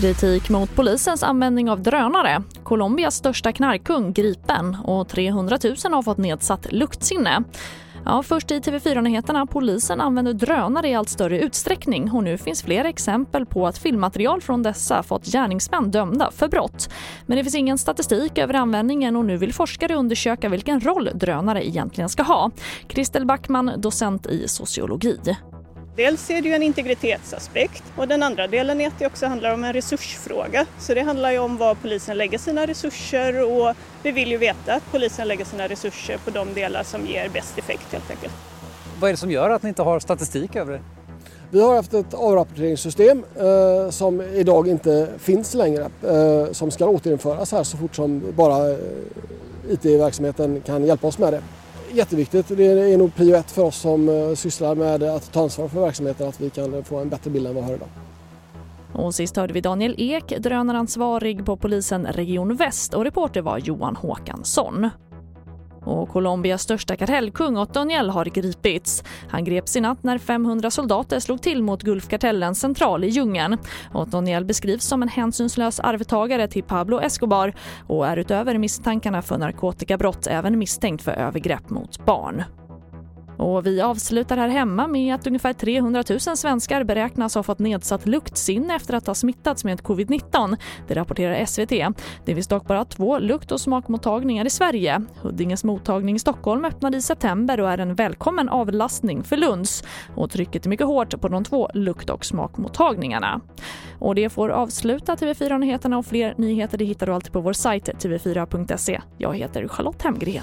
Kritik mot polisens användning av drönare. Colombias största knarkkung gripen och 300 000 har fått nedsatt luktsinne. Ja, först i TV4-nyheterna. Polisen använder drönare i allt större utsträckning och nu finns flera exempel på att filmmaterial från dessa fått gärningsmän dömda för brott. Men det finns ingen statistik över användningen och nu vill forskare undersöka vilken roll drönare egentligen ska ha. Kristel Backman, docent i sociologi. Dels är det ju en integritetsaspekt och den andra delen är att det också handlar om en resursfråga. Så det handlar ju om var polisen lägger sina resurser och vi vill ju veta att polisen lägger sina resurser på de delar som ger bäst effekt helt enkelt. Vad är det som gör att ni inte har statistik över det? Vi har haft ett avrapporteringssystem eh, som idag inte finns längre eh, som ska återinföras här så fort som bara eh, IT-verksamheten kan hjälpa oss med det jätteviktigt. Det är nog prio ett för oss som eh, sysslar med att ta ansvar för verksamheten att vi kan eh, få en bättre bild än vad vi har idag. Och sist hörde vi Daniel Ek, drönaransvarig på polisen Region Väst och reporter var Johan Håkansson. Och Colombias största kartellkung Otoniel har gripits. Han greps i natt när 500 soldater slog till mot Gulfkartellens central i djungeln. Otoniel beskrivs som en hänsynslös arvtagare till Pablo Escobar och är utöver misstankarna för narkotikabrott även misstänkt för övergrepp mot barn. Och vi avslutar här hemma med att ungefär 300 000 svenskar beräknas ha fått nedsatt luktsinne efter att ha smittats med covid-19. Det rapporterar SVT. Det finns dock bara två lukt och smakmottagningar i Sverige. Huddinges mottagning i Stockholm öppnade i september och är en välkommen avlastning för Lunds. Och trycket är mycket hårt på de två lukt och smakmottagningarna. Och det får avsluta TV4-nyheterna och fler nyheter det hittar du alltid på vår sajt tv4.se. Jag heter Charlotte Hemgren.